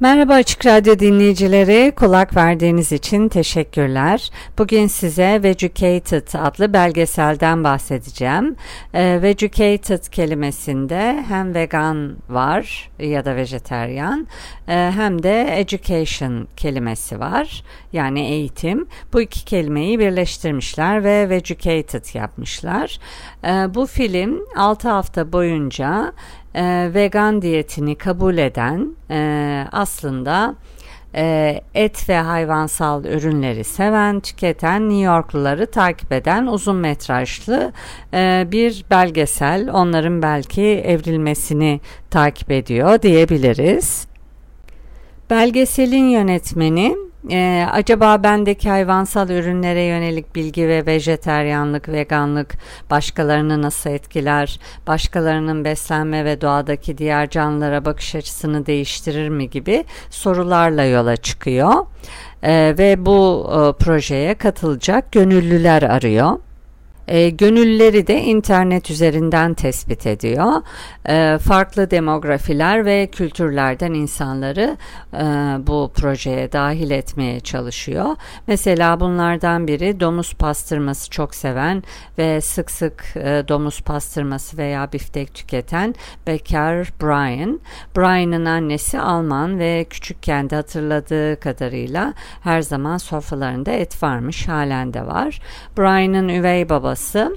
Merhaba Açık Radyo dinleyicileri, kulak verdiğiniz için teşekkürler. Bugün size Vegucated adlı belgeselden bahsedeceğim. E, Vegucated kelimesinde hem vegan var ya da vejeteryan e, hem de education kelimesi var. Yani eğitim. Bu iki kelimeyi birleştirmişler ve Vegucated yapmışlar. E, bu film 6 hafta boyunca e, vegan diyetini kabul eden e, aslında e, et ve hayvansal ürünleri seven, tüketen New Yorkluları takip eden uzun metrajlı e, bir belgesel. Onların belki evrilmesini takip ediyor diyebiliriz. Belgeselin yönetmeni ee, acaba bendeki hayvansal ürünlere yönelik bilgi ve vejeteryanlık, veganlık başkalarını nasıl etkiler? Başkalarının beslenme ve doğadaki diğer canlılara bakış açısını değiştirir mi gibi sorularla yola çıkıyor. Ee, ve bu e, projeye katılacak gönüllüler arıyor. E, gönülleri de internet üzerinden tespit ediyor. E, farklı demografiler ve kültürlerden insanları e, bu projeye dahil etmeye çalışıyor. Mesela bunlardan biri domuz pastırması çok seven ve sık sık e, domuz pastırması veya biftek tüketen bekar Brian. Brian'ın annesi Alman ve küçükken de hatırladığı kadarıyla her zaman sofralarında et varmış halen de var. Brian'ın üvey babası babası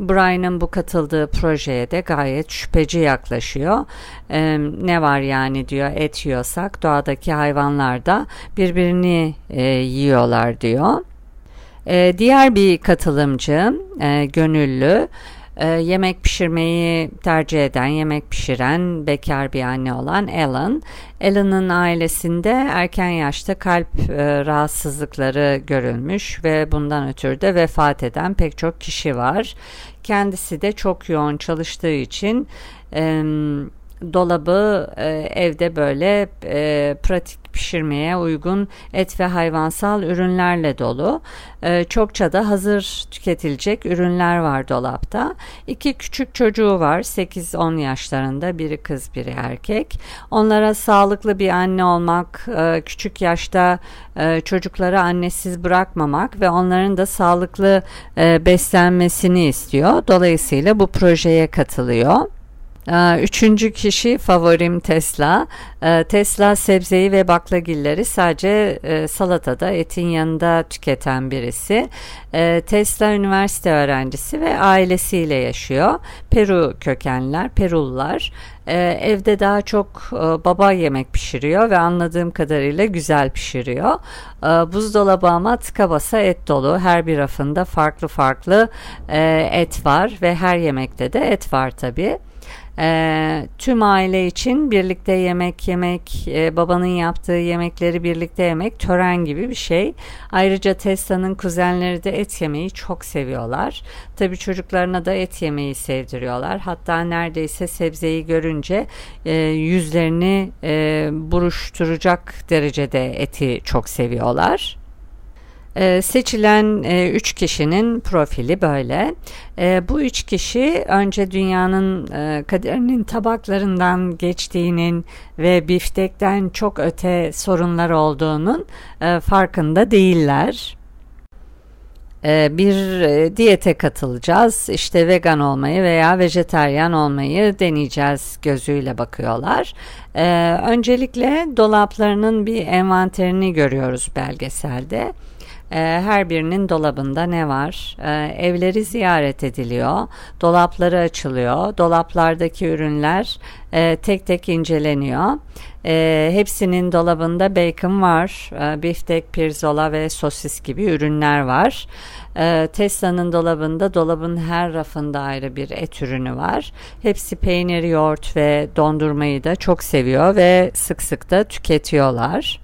Brian'ın bu katıldığı projeye de gayet şüpheci yaklaşıyor. Ee, ne var yani diyor et yiyorsak doğadaki hayvanlar da birbirini e, yiyorlar diyor. Ee, diğer bir katılımcı e, gönüllü e, yemek pişirmeyi tercih eden, yemek pişiren bekar bir anne olan Ellen. Ellen'ın ailesinde erken yaşta kalp e, rahatsızlıkları görülmüş ve bundan ötürü de vefat eden pek çok kişi var. Kendisi de çok yoğun çalıştığı için e, dolabı e, evde böyle e, pratik pişirmeye uygun et ve hayvansal ürünlerle dolu. E, çokça da hazır tüketilecek ürünler var dolapta. İki küçük çocuğu var 8-10 yaşlarında biri kız biri erkek. Onlara sağlıklı bir anne olmak, e, küçük yaşta e, çocukları annesiz bırakmamak ve onların da sağlıklı e, beslenmesini istiyor. Dolayısıyla bu projeye katılıyor. Ee, üçüncü kişi favorim Tesla. Ee, Tesla sebzeyi ve baklagilleri sadece e, salatada etin yanında tüketen birisi. Ee, Tesla üniversite öğrencisi ve ailesiyle yaşıyor. Peru kökenler, Perullar. Evde daha çok e, baba yemek pişiriyor ve anladığım kadarıyla güzel pişiriyor. Buzdolabı ama tıka basa et dolu. Her bir rafında farklı farklı e, et var ve her yemekte de et var tabii. E, tüm aile için birlikte yemek yemek, e, babanın yaptığı yemekleri birlikte yemek tören gibi bir şey. Ayrıca Tesla'nın kuzenleri de et yemeyi çok seviyorlar. Tabii çocuklarına da et yemeyi sevdiriyorlar. Hatta neredeyse sebzeyi görünce e, yüzlerini e, buruşturacak derecede eti çok seviyorlar. E, seçilen e, üç kişinin profili böyle. E, bu üç kişi önce dünyanın e, kaderinin tabaklarından geçtiğinin ve biftekten çok öte sorunlar olduğunun e, farkında değiller e, bir e, diyete katılacağız. İşte vegan olmayı veya vejeteryan olmayı deneyeceğiz gözüyle bakıyorlar. Öncelikle dolaplarının bir envanterini görüyoruz belgeselde. Her birinin dolabında ne var? evleri ziyaret ediliyor, dolapları açılıyor, dolaplardaki ürünler tek tek inceleniyor. E, hepsinin dolabında bacon var, e, biftek, pirzola ve sosis gibi ürünler var. E, Tesla'nın dolabında dolabın her rafında ayrı bir et ürünü var. Hepsi peynir, yoğurt ve dondurmayı da çok seviyor ve sık sık da tüketiyorlar.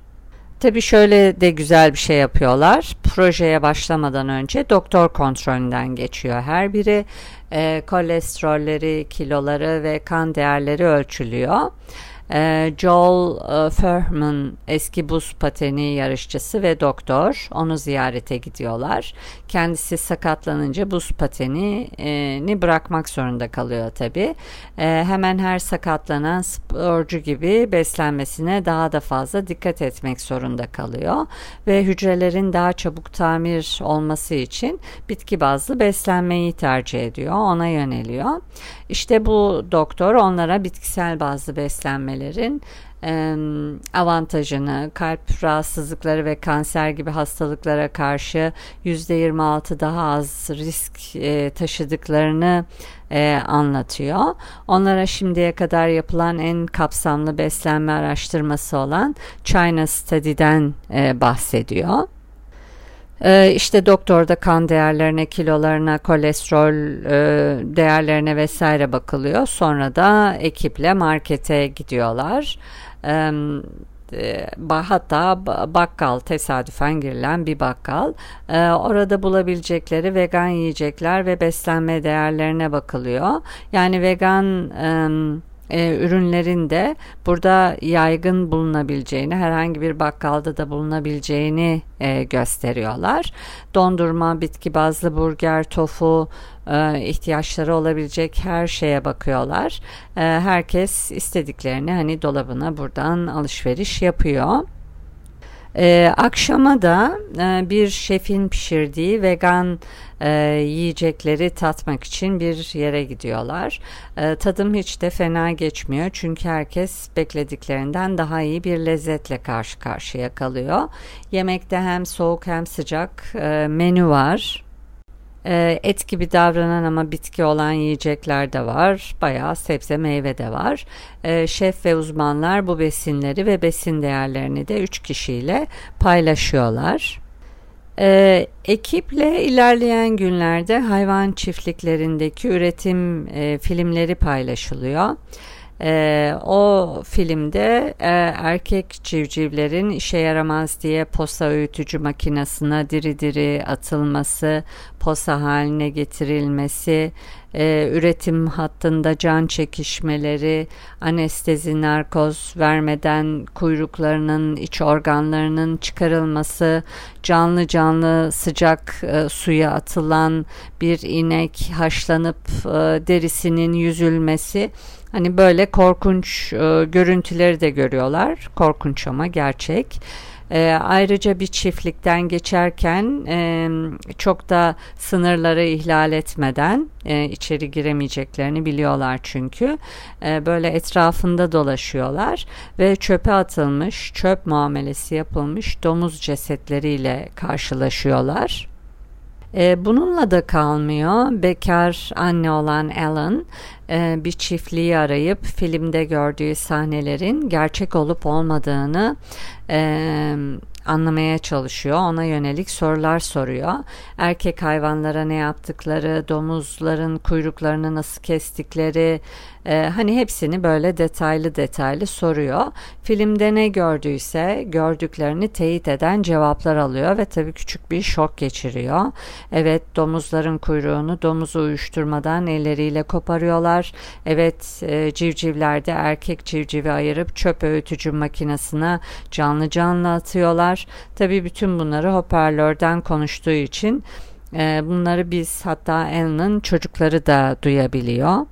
Tabii şöyle de güzel bir şey yapıyorlar. Projeye başlamadan önce doktor kontrolünden geçiyor her biri. E, kolesterolleri, kiloları ve kan değerleri ölçülüyor. Ee, Joel e, Furman eski buz pateni yarışçısı ve doktor onu ziyarete gidiyorlar. Kendisi sakatlanınca buz patenini bırakmak zorunda kalıyor tabi. Ee, hemen her sakatlanan sporcu gibi beslenmesine daha da fazla dikkat etmek zorunda kalıyor ve hücrelerin daha çabuk tamir olması için bitki bazlı beslenmeyi tercih ediyor. Ona yöneliyor. İşte bu doktor onlara bitkisel bazlı beslenmelerin avantajını, kalp rahatsızlıkları ve kanser gibi hastalıklara karşı %26 daha az risk e, taşıdıklarını e, anlatıyor. Onlara şimdiye kadar yapılan en kapsamlı beslenme araştırması olan China Study'den e, bahsediyor. Ee, işte doktorda kan değerlerine, kilolarına, kolesterol e, değerlerine vesaire bakılıyor. Sonra da ekiple markete gidiyorlar. Ee, e, hatta bakkal tesadüfen girilen bir bakkal ee, orada bulabilecekleri vegan yiyecekler ve beslenme değerlerine bakılıyor yani vegan e, ürünlerin de burada yaygın bulunabileceğini, herhangi bir bakkalda da bulunabileceğini e, gösteriyorlar. Dondurma, bitki bazlı burger, tofu, e, ihtiyaçları olabilecek her şeye bakıyorlar. E, herkes istediklerini hani dolabına buradan alışveriş yapıyor. Ee, akşama da e, bir şefin pişirdiği vegan e, yiyecekleri tatmak için bir yere gidiyorlar. E, tadım hiç de fena geçmiyor çünkü herkes beklediklerinden daha iyi bir lezzetle karşı karşıya kalıyor. Yemekte hem soğuk hem sıcak e, menü var. Ee, et gibi davranan ama bitki olan yiyecekler de var. Bayağı sebze meyve de var. Ee, şef ve uzmanlar bu besinleri ve besin değerlerini de üç kişiyle paylaşıyorlar. Ee, ekiple ilerleyen günlerde hayvan çiftliklerindeki üretim e, filmleri paylaşılıyor. E, o filmde e, erkek civcivlerin işe yaramaz diye posa öğütücü makinesine diri diri atılması, posa haline getirilmesi, e, üretim hattında can çekişmeleri, anestezi, narkoz vermeden kuyruklarının, iç organlarının çıkarılması, canlı canlı sıcak e, suya atılan bir inek haşlanıp e, derisinin yüzülmesi, Hani böyle korkunç e, görüntüleri de görüyorlar. Korkunç ama gerçek. E, ayrıca bir çiftlikten geçerken e, çok da sınırları ihlal etmeden e, içeri giremeyeceklerini biliyorlar çünkü. E, böyle etrafında dolaşıyorlar ve çöpe atılmış, çöp muamelesi yapılmış domuz cesetleriyle karşılaşıyorlar. E, bununla da kalmıyor. Bekar anne olan Alan e, bir çiftliği arayıp filmde gördüğü sahnelerin gerçek olup olmadığını e, anlamaya çalışıyor. Ona yönelik sorular soruyor. Erkek hayvanlara ne yaptıkları, domuzların kuyruklarını nasıl kestikleri, e, hani hepsini böyle detaylı detaylı soruyor. Filmde ne gördüyse gördüklerini teyit eden cevaplar alıyor ve tabii küçük bir şok geçiriyor. Evet domuzların kuyruğunu domuzu uyuşturmadan elleriyle koparıyorlar. Evet e, civcivlerde erkek civcivi ayırıp çöp öğütücü makinesine canlı canlı atıyorlar. Tabii bütün bunları hoparlörden konuştuğu için e, bunları biz hatta Alan'ın çocukları da duyabiliyor.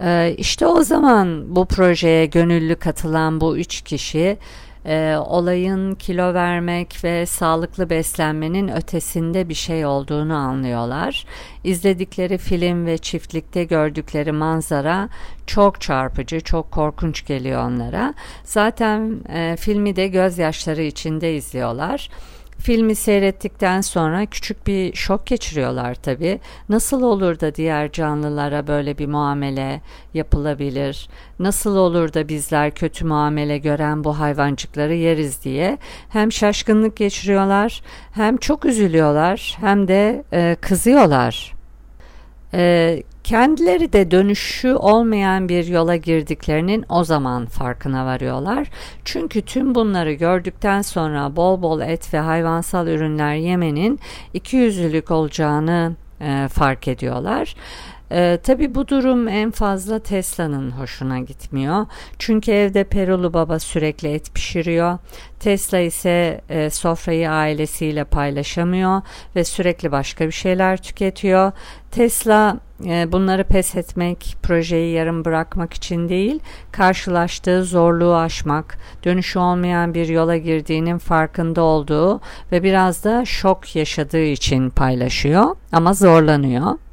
Ee, işte o zaman bu projeye gönüllü katılan bu üç kişi e, olayın kilo vermek ve sağlıklı beslenmenin ötesinde bir şey olduğunu anlıyorlar. İzledikleri film ve çiftlikte gördükleri manzara çok çarpıcı, çok korkunç geliyor onlara. Zaten e, filmi de gözyaşları içinde izliyorlar. Filmi seyrettikten sonra küçük bir şok geçiriyorlar tabii. Nasıl olur da diğer canlılara böyle bir muamele yapılabilir? Nasıl olur da bizler kötü muamele gören bu hayvancıkları yeriz diye hem şaşkınlık geçiriyorlar, hem çok üzülüyorlar, hem de e, kızıyorlar. E, Kendileri de dönüşü olmayan bir yola girdiklerinin o zaman farkına varıyorlar. Çünkü tüm bunları gördükten sonra bol bol et ve hayvansal ürünler yemenin iki yüzlülük olacağını e, fark ediyorlar. Ee, tabii bu durum en fazla Tesla'nın hoşuna gitmiyor. Çünkü evde Perulu Baba sürekli et pişiriyor. Tesla ise e, sofrayı ailesiyle paylaşamıyor ve sürekli başka bir şeyler tüketiyor. Tesla e, bunları pes etmek, projeyi yarım bırakmak için değil, karşılaştığı zorluğu aşmak, dönüşü olmayan bir yola girdiğinin farkında olduğu ve biraz da şok yaşadığı için paylaşıyor ama zorlanıyor.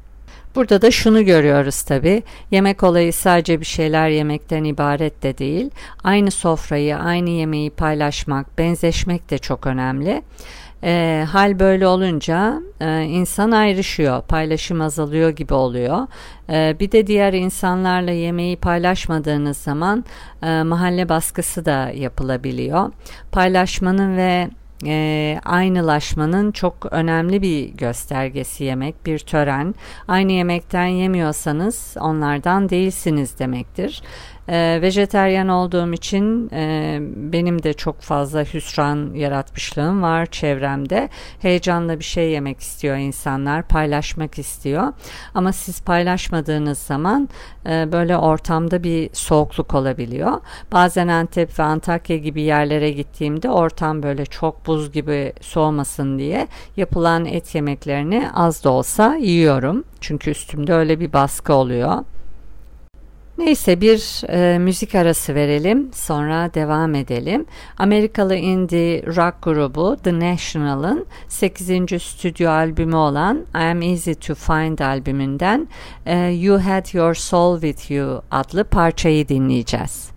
Burada da şunu görüyoruz tabi. Yemek olayı sadece bir şeyler yemekten ibaret de değil. Aynı sofrayı, aynı yemeği paylaşmak, benzeşmek de çok önemli. E, hal böyle olunca e, insan ayrışıyor, paylaşım azalıyor gibi oluyor. E, bir de diğer insanlarla yemeği paylaşmadığınız zaman e, mahalle baskısı da yapılabiliyor. Paylaşmanın ve e, aynılaşmanın çok önemli bir göstergesi yemek, bir tören. Aynı yemekten yemiyorsanız onlardan değilsiniz demektir. E, vejeteryan olduğum için e, benim de çok fazla hüsran yaratmışlığım var çevremde. Heyecanla bir şey yemek istiyor insanlar, paylaşmak istiyor. Ama siz paylaşmadığınız zaman e, böyle ortamda bir soğukluk olabiliyor. Bazen Antep ve Antakya gibi yerlere gittiğimde ortam böyle çok buz gibi soğumasın diye yapılan et yemeklerini az da olsa yiyorum. Çünkü üstümde öyle bir baskı oluyor. Neyse bir e, müzik arası verelim sonra devam edelim. Amerikalı indie rock grubu The National'ın 8. stüdyo albümü olan I Am Easy to Find albümünden e, You Had Your Soul With You adlı parçayı dinleyeceğiz.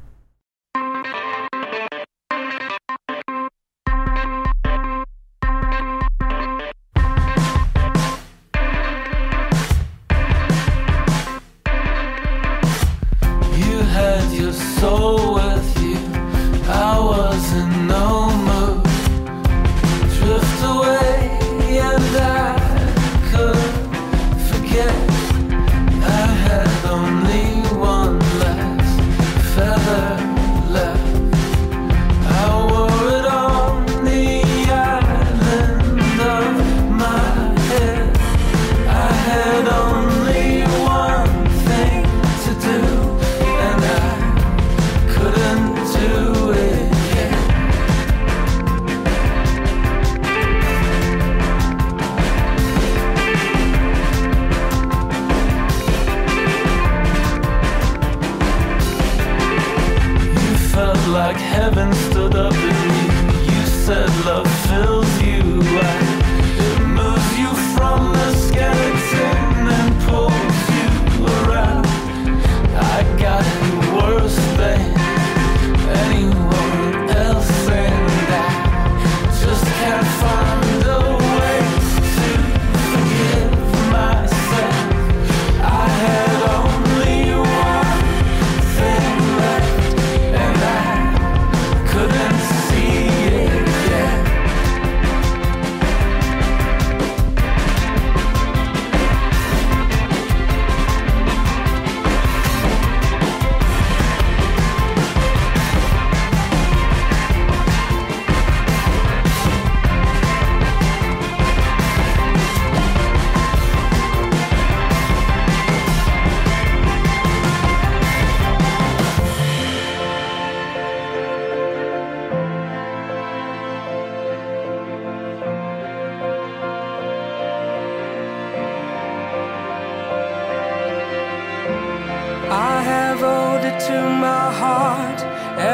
my heart,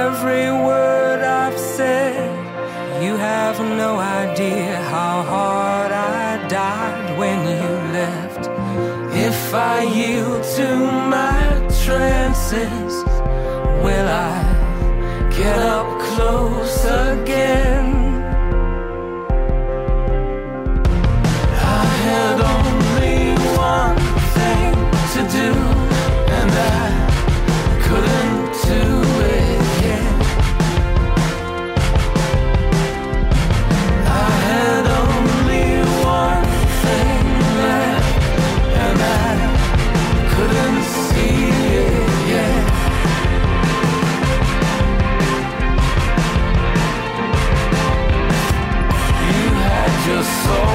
every word I've said. You have no idea how hard I died when you left. If I yield to my trances, will I get up close again? soul.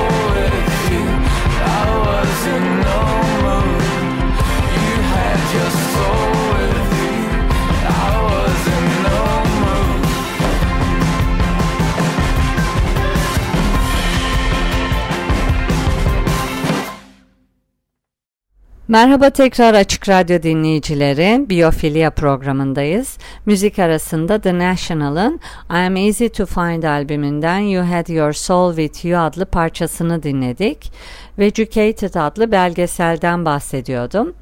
Merhaba tekrar Açık Radyo dinleyicileri. Biyofilya programındayız. Müzik arasında The National'ın I Am Easy to Find albümünden You Had Your Soul With You adlı parçasını dinledik. Vegucated adlı belgeselden bahsediyordum.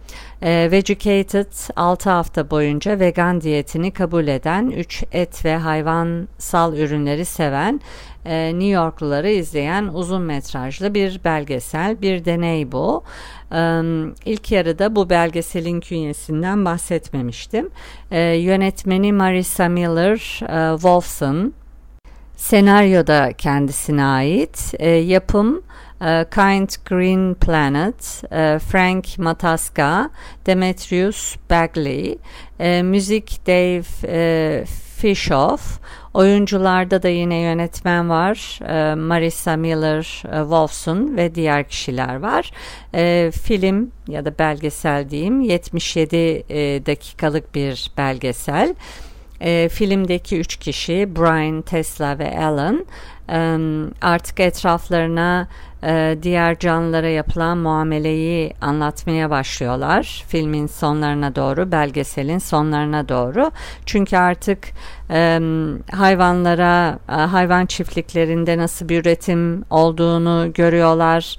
E, Vegucated 6 hafta boyunca vegan diyetini kabul eden, 3 et ve hayvansal ürünleri seven e, New Yorkluları izleyen uzun metrajlı bir belgesel, bir deney bu. E, ilk yarıda bu belgeselin künyesinden bahsetmemiştim. E, yönetmeni Marissa Miller e, Wolfson, senaryoda kendisine ait, yapım e, Kind Green Planet, e, Frank Mataska, Demetrius Bagley, e, müzik Dave Fishoff, Oyuncularda da yine yönetmen var. E, Marissa Miller e, Wolfson ve diğer kişiler var. E, film ya da belgesel diyeyim 77 e, dakikalık bir belgesel. E, filmdeki üç kişi Brian, Tesla ve Alan artık etraflarına e, diğer canlılara yapılan muameleyi anlatmaya başlıyorlar. Filmin sonlarına doğru, belgeselin sonlarına doğru. Çünkü artık hayvanlara, hayvan çiftliklerinde nasıl bir üretim olduğunu görüyorlar.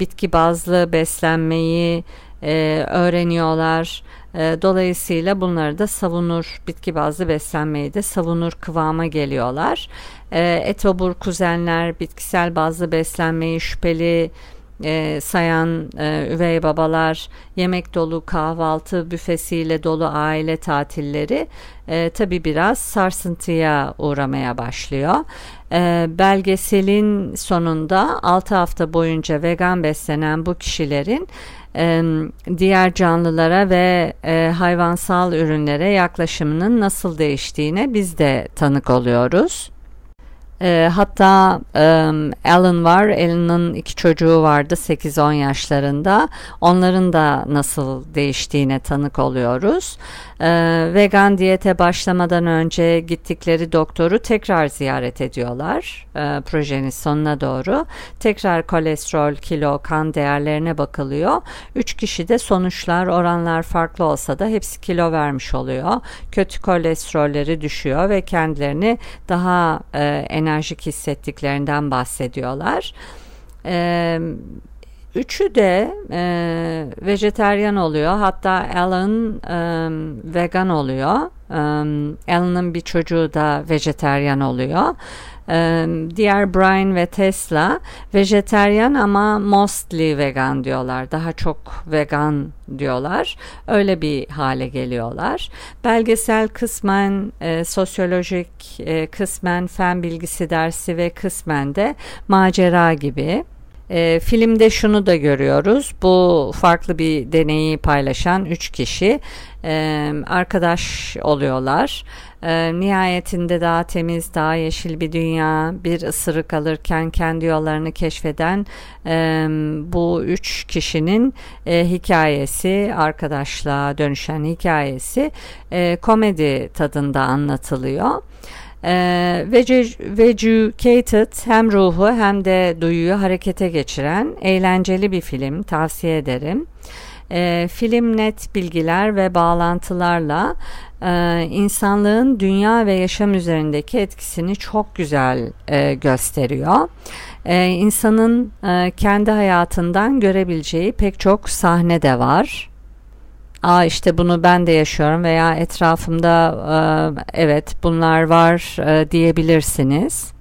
Bitki bazlı beslenmeyi öğreniyorlar. E, dolayısıyla bunları da savunur, bitki bazlı beslenmeyi de savunur kıvama geliyorlar. E, etobur kuzenler bitkisel bazlı beslenmeyi şüpheli e, sayan e, üvey babalar, yemek dolu kahvaltı büfesiyle dolu aile tatilleri e, tabi biraz sarsıntıya uğramaya başlıyor. Belgeselin sonunda 6 hafta boyunca vegan beslenen bu kişilerin e, diğer canlılara ve e, hayvansal ürünlere yaklaşımının nasıl değiştiğine biz de tanık oluyoruz. E, hatta e, Alan var. Alan'ın iki çocuğu vardı 8-10 yaşlarında. Onların da nasıl değiştiğine tanık oluyoruz. E, vegan diyete başlamadan önce gittikleri doktoru tekrar ziyaret ediyorlar. E, projenin sonuna doğru. Tekrar kolesterol, kilo, kan değerlerine bakılıyor. Üç kişide sonuçlar, oranlar farklı olsa da hepsi kilo vermiş oluyor. Kötü kolesterolleri düşüyor ve kendilerini daha e, enerjik enerjik hissettiklerinden bahsediyorlar. Üçü de e, vejeteryan oluyor. Hatta Alan vegan oluyor. E, Alan'ın bir çocuğu da vejeteryan oluyor. Diğer Brian ve Tesla vejeteryan ama mostly vegan diyorlar. Daha çok vegan diyorlar. Öyle bir hale geliyorlar. Belgesel kısmen e, sosyolojik, e, kısmen fen bilgisi dersi ve kısmen de macera gibi. E, filmde şunu da görüyoruz. Bu farklı bir deneyi paylaşan üç kişi e, arkadaş oluyorlar. E, nihayetinde daha temiz, daha yeşil bir dünya, bir ısırık alırken kendi yollarını keşfeden e, bu üç kişinin e, hikayesi, arkadaşlığa dönüşen hikayesi e, komedi tadında anlatılıyor. Ee, Vegucated hem ruhu hem de duyuyu harekete geçiren eğlenceli bir film tavsiye ederim. Ee, film net bilgiler ve bağlantılarla e, insanlığın dünya ve yaşam üzerindeki etkisini çok güzel e, gösteriyor. E, insanın e, kendi hayatından görebileceği pek çok sahne de var aa işte bunu ben de yaşıyorum veya etrafımda e, evet bunlar var e, diyebilirsiniz.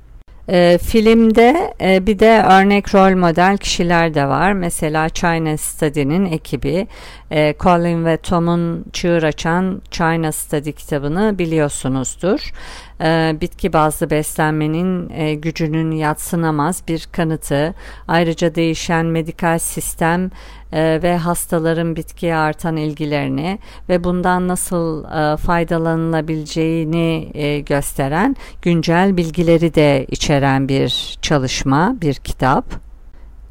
E, filmde e, bir de örnek rol model kişiler de var. Mesela China Study'nin ekibi e, Colin ve Tom'un çığır açan China Study kitabını biliyorsunuzdur. E, bitki bazlı beslenmenin e, gücünün yatsınamaz bir kanıtı. Ayrıca değişen medikal sistem e, ve hastaların bitkiye artan ilgilerini ve bundan nasıl e, faydalanılabileceğini e, gösteren güncel bilgileri de içeren bir çalışma, bir kitap.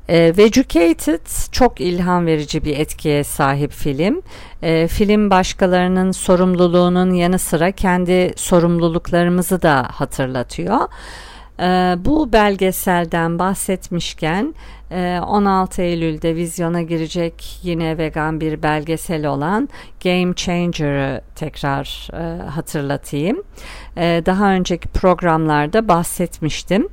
E, Vegucated çok ilham verici bir etkiye sahip film. E, film başkalarının sorumluluğunun yanı sıra kendi sorumluluklarımızı da hatırlatıyor. Ee, bu belgeselden bahsetmişken 16 e, Eylül'de vizyona girecek yine vegan bir belgesel olan Game Changer'ı tekrar e, hatırlatayım. E, daha önceki programlarda bahsetmiştim.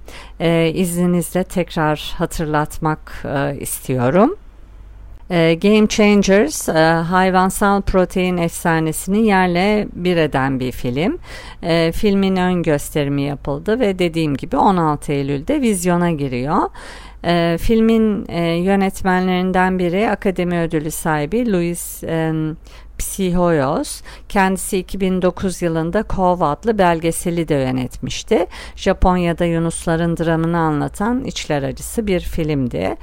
İzninizle tekrar hatırlatmak istiyorum. E, Game Changers e, hayvansal protein efsanesini yerle bir eden bir film. E, filmin ön gösterimi yapıldı ve dediğim gibi 16 Eylül'de vizyona giriyor. E, filmin e, yönetmenlerinden biri Akademi Ödülü sahibi Louis e, Psihoyos kendisi 2009 yılında Cove adlı belgeseli de yönetmişti. Japonya'da Yunusların dramını anlatan içler acısı bir filmdi.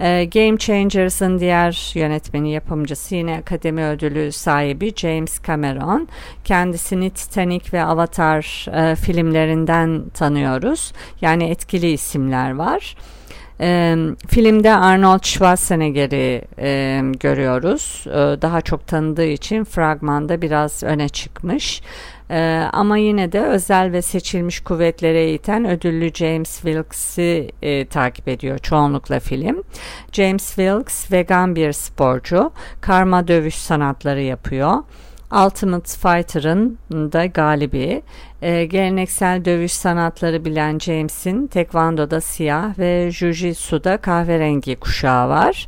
Ee, Game Changers'ın diğer yönetmeni yapımcısı yine Akademi Ödülü sahibi James Cameron. Kendisini Titanic ve Avatar e, filmlerinden tanıyoruz. Yani etkili isimler var. E, filmde Arnold Schwarzenegger'i e, görüyoruz. E, daha çok tanıdığı için fragmanda biraz öne çıkmış. Ee, ama yine de özel ve seçilmiş kuvvetlere eğiten ödüllü James Wilkes'i e, takip ediyor çoğunlukla film. James Wilkes vegan bir sporcu, karma dövüş sanatları yapıyor. Ultimate Fighter'ın da galibi. E, geleneksel dövüş sanatları bilen James'in tekvandoda siyah ve jujitsu'da kahverengi kuşağı var.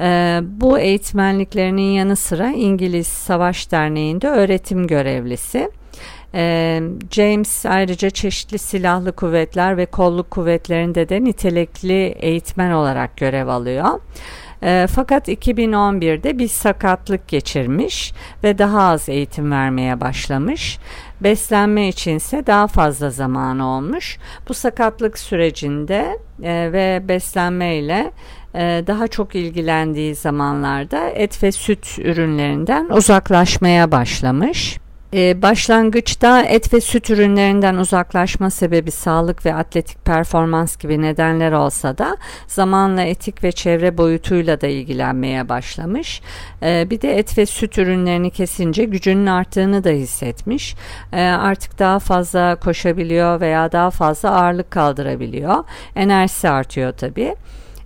E, bu eğitmenliklerinin yanı sıra İngiliz Savaş Derneği'nde öğretim görevlisi. E, James ayrıca çeşitli silahlı kuvvetler ve kolluk kuvvetlerinde de nitelikli eğitmen olarak görev alıyor. E, fakat 2011'de bir sakatlık geçirmiş ve daha az eğitim vermeye başlamış. Beslenme içinse daha fazla zaman olmuş. Bu sakatlık sürecinde e, ve beslenme ile e, daha çok ilgilendiği zamanlarda et ve süt ürünlerinden uzaklaşmaya başlamış. Ee, başlangıçta et ve süt ürünlerinden uzaklaşma sebebi sağlık ve atletik performans gibi nedenler olsa da zamanla etik ve çevre boyutuyla da ilgilenmeye başlamış. Ee, bir de et ve süt ürünlerini kesince gücünün arttığını da hissetmiş. Ee, artık daha fazla koşabiliyor veya daha fazla ağırlık kaldırabiliyor. Enerjisi artıyor tabii.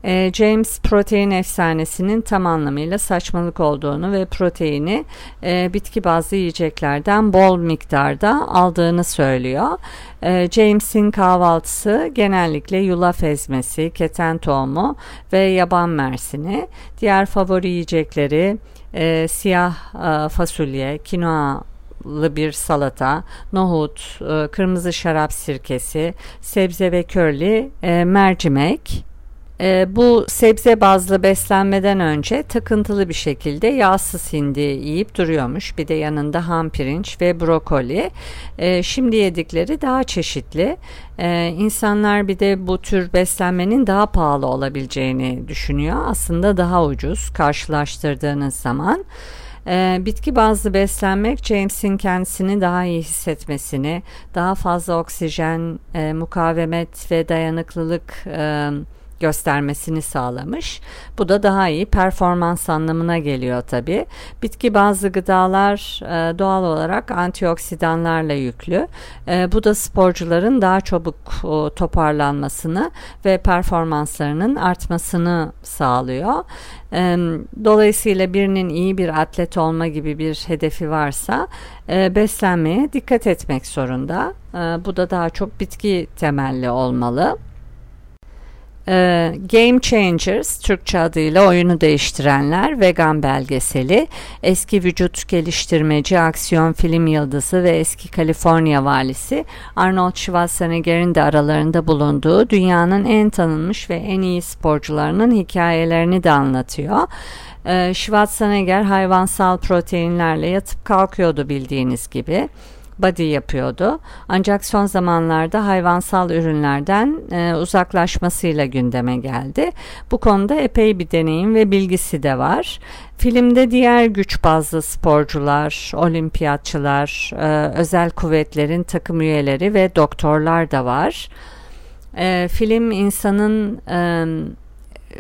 Ee, James protein efsanesinin tam anlamıyla saçmalık olduğunu ve proteini e, bitki bazlı yiyeceklerden bol miktarda aldığını söylüyor. E, James'in kahvaltısı genellikle yulaf ezmesi, keten tohumu ve yaban mersini. Diğer favori yiyecekleri e, siyah e, fasulye, kinoa bir salata, nohut, e, kırmızı şarap sirkesi, sebze ve körli e, mercimek. E, bu sebze bazlı beslenmeden önce takıntılı bir şekilde yağsız hindi yiyip duruyormuş. Bir de yanında ham pirinç ve brokoli. E, şimdi yedikleri daha çeşitli. E, insanlar bir de bu tür beslenmenin daha pahalı olabileceğini düşünüyor. Aslında daha ucuz karşılaştırdığınız zaman. E, bitki bazlı beslenmek James'in kendisini daha iyi hissetmesini, daha fazla oksijen, e, mukavemet ve dayanıklılık e, göstermesini sağlamış. Bu da daha iyi performans anlamına geliyor tabi. Bitki bazlı gıdalar e, doğal olarak antioksidanlarla yüklü. E, bu da sporcuların daha çabuk e, toparlanmasını ve performanslarının artmasını sağlıyor. E, dolayısıyla birinin iyi bir atlet olma gibi bir hedefi varsa e, beslenmeye dikkat etmek zorunda. E, bu da daha çok bitki temelli olmalı. Ee, Game Changers, Türkçe adıyla oyunu değiştirenler, vegan belgeseli, eski vücut geliştirmeci, aksiyon film yıldızı ve eski Kaliforniya valisi Arnold Schwarzenegger'in de aralarında bulunduğu dünyanın en tanınmış ve en iyi sporcularının hikayelerini de anlatıyor. Ee, Schwarzenegger hayvansal proteinlerle yatıp kalkıyordu bildiğiniz gibi. Body yapıyordu. Ancak son zamanlarda hayvansal ürünlerden e, uzaklaşmasıyla gündeme geldi. Bu konuda epey bir deneyim ve bilgisi de var. Filmde diğer güç bazlı sporcular, olimpiyatçılar, e, özel kuvvetlerin takım üyeleri ve doktorlar da var. E, film insanın e,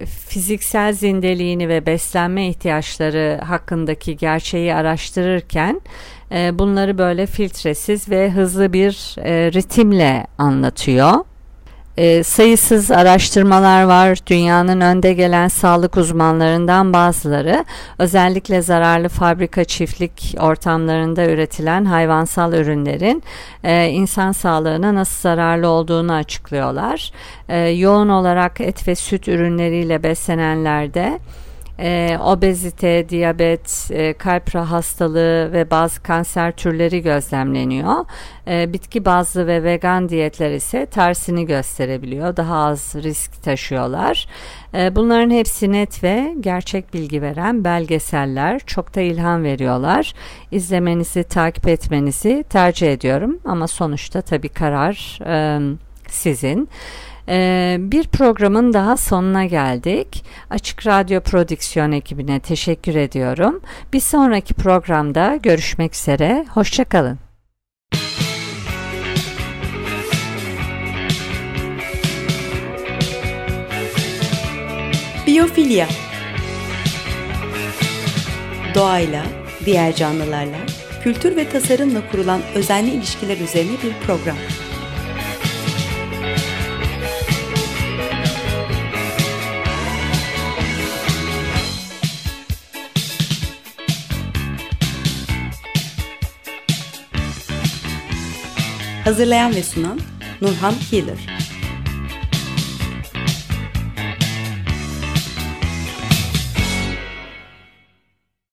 fiziksel zindeliğini ve beslenme ihtiyaçları hakkındaki gerçeği araştırırken e, bunları böyle filtresiz ve hızlı bir e, ritimle anlatıyor. E, sayısız araştırmalar var. Dünyanın önde gelen sağlık uzmanlarından bazıları özellikle zararlı fabrika çiftlik ortamlarında üretilen hayvansal ürünlerin e, insan sağlığına nasıl zararlı olduğunu açıklıyorlar. E, yoğun olarak et ve süt ürünleriyle beslenenlerde e, obezite, diyabet, e, kalp hastalığı ve bazı kanser türleri gözlemleniyor. E, bitki bazlı ve vegan diyetler ise tersini gösterebiliyor. Daha az risk taşıyorlar. E, bunların hepsi net ve gerçek bilgi veren belgeseller. Çok da ilham veriyorlar. İzlemenizi, takip etmenizi tercih ediyorum. Ama sonuçta tabii karar e, sizin. Ee, bir programın daha sonuna geldik. Açık Radyo Prodüksiyon ekibine teşekkür ediyorum. Bir sonraki programda görüşmek üzere. Hoşçakalın. Biyofilya Doğayla, diğer canlılarla, kültür ve tasarımla kurulan özenli ilişkiler üzerine bir program. Hazırlayan ve sunan Nurhan Healer.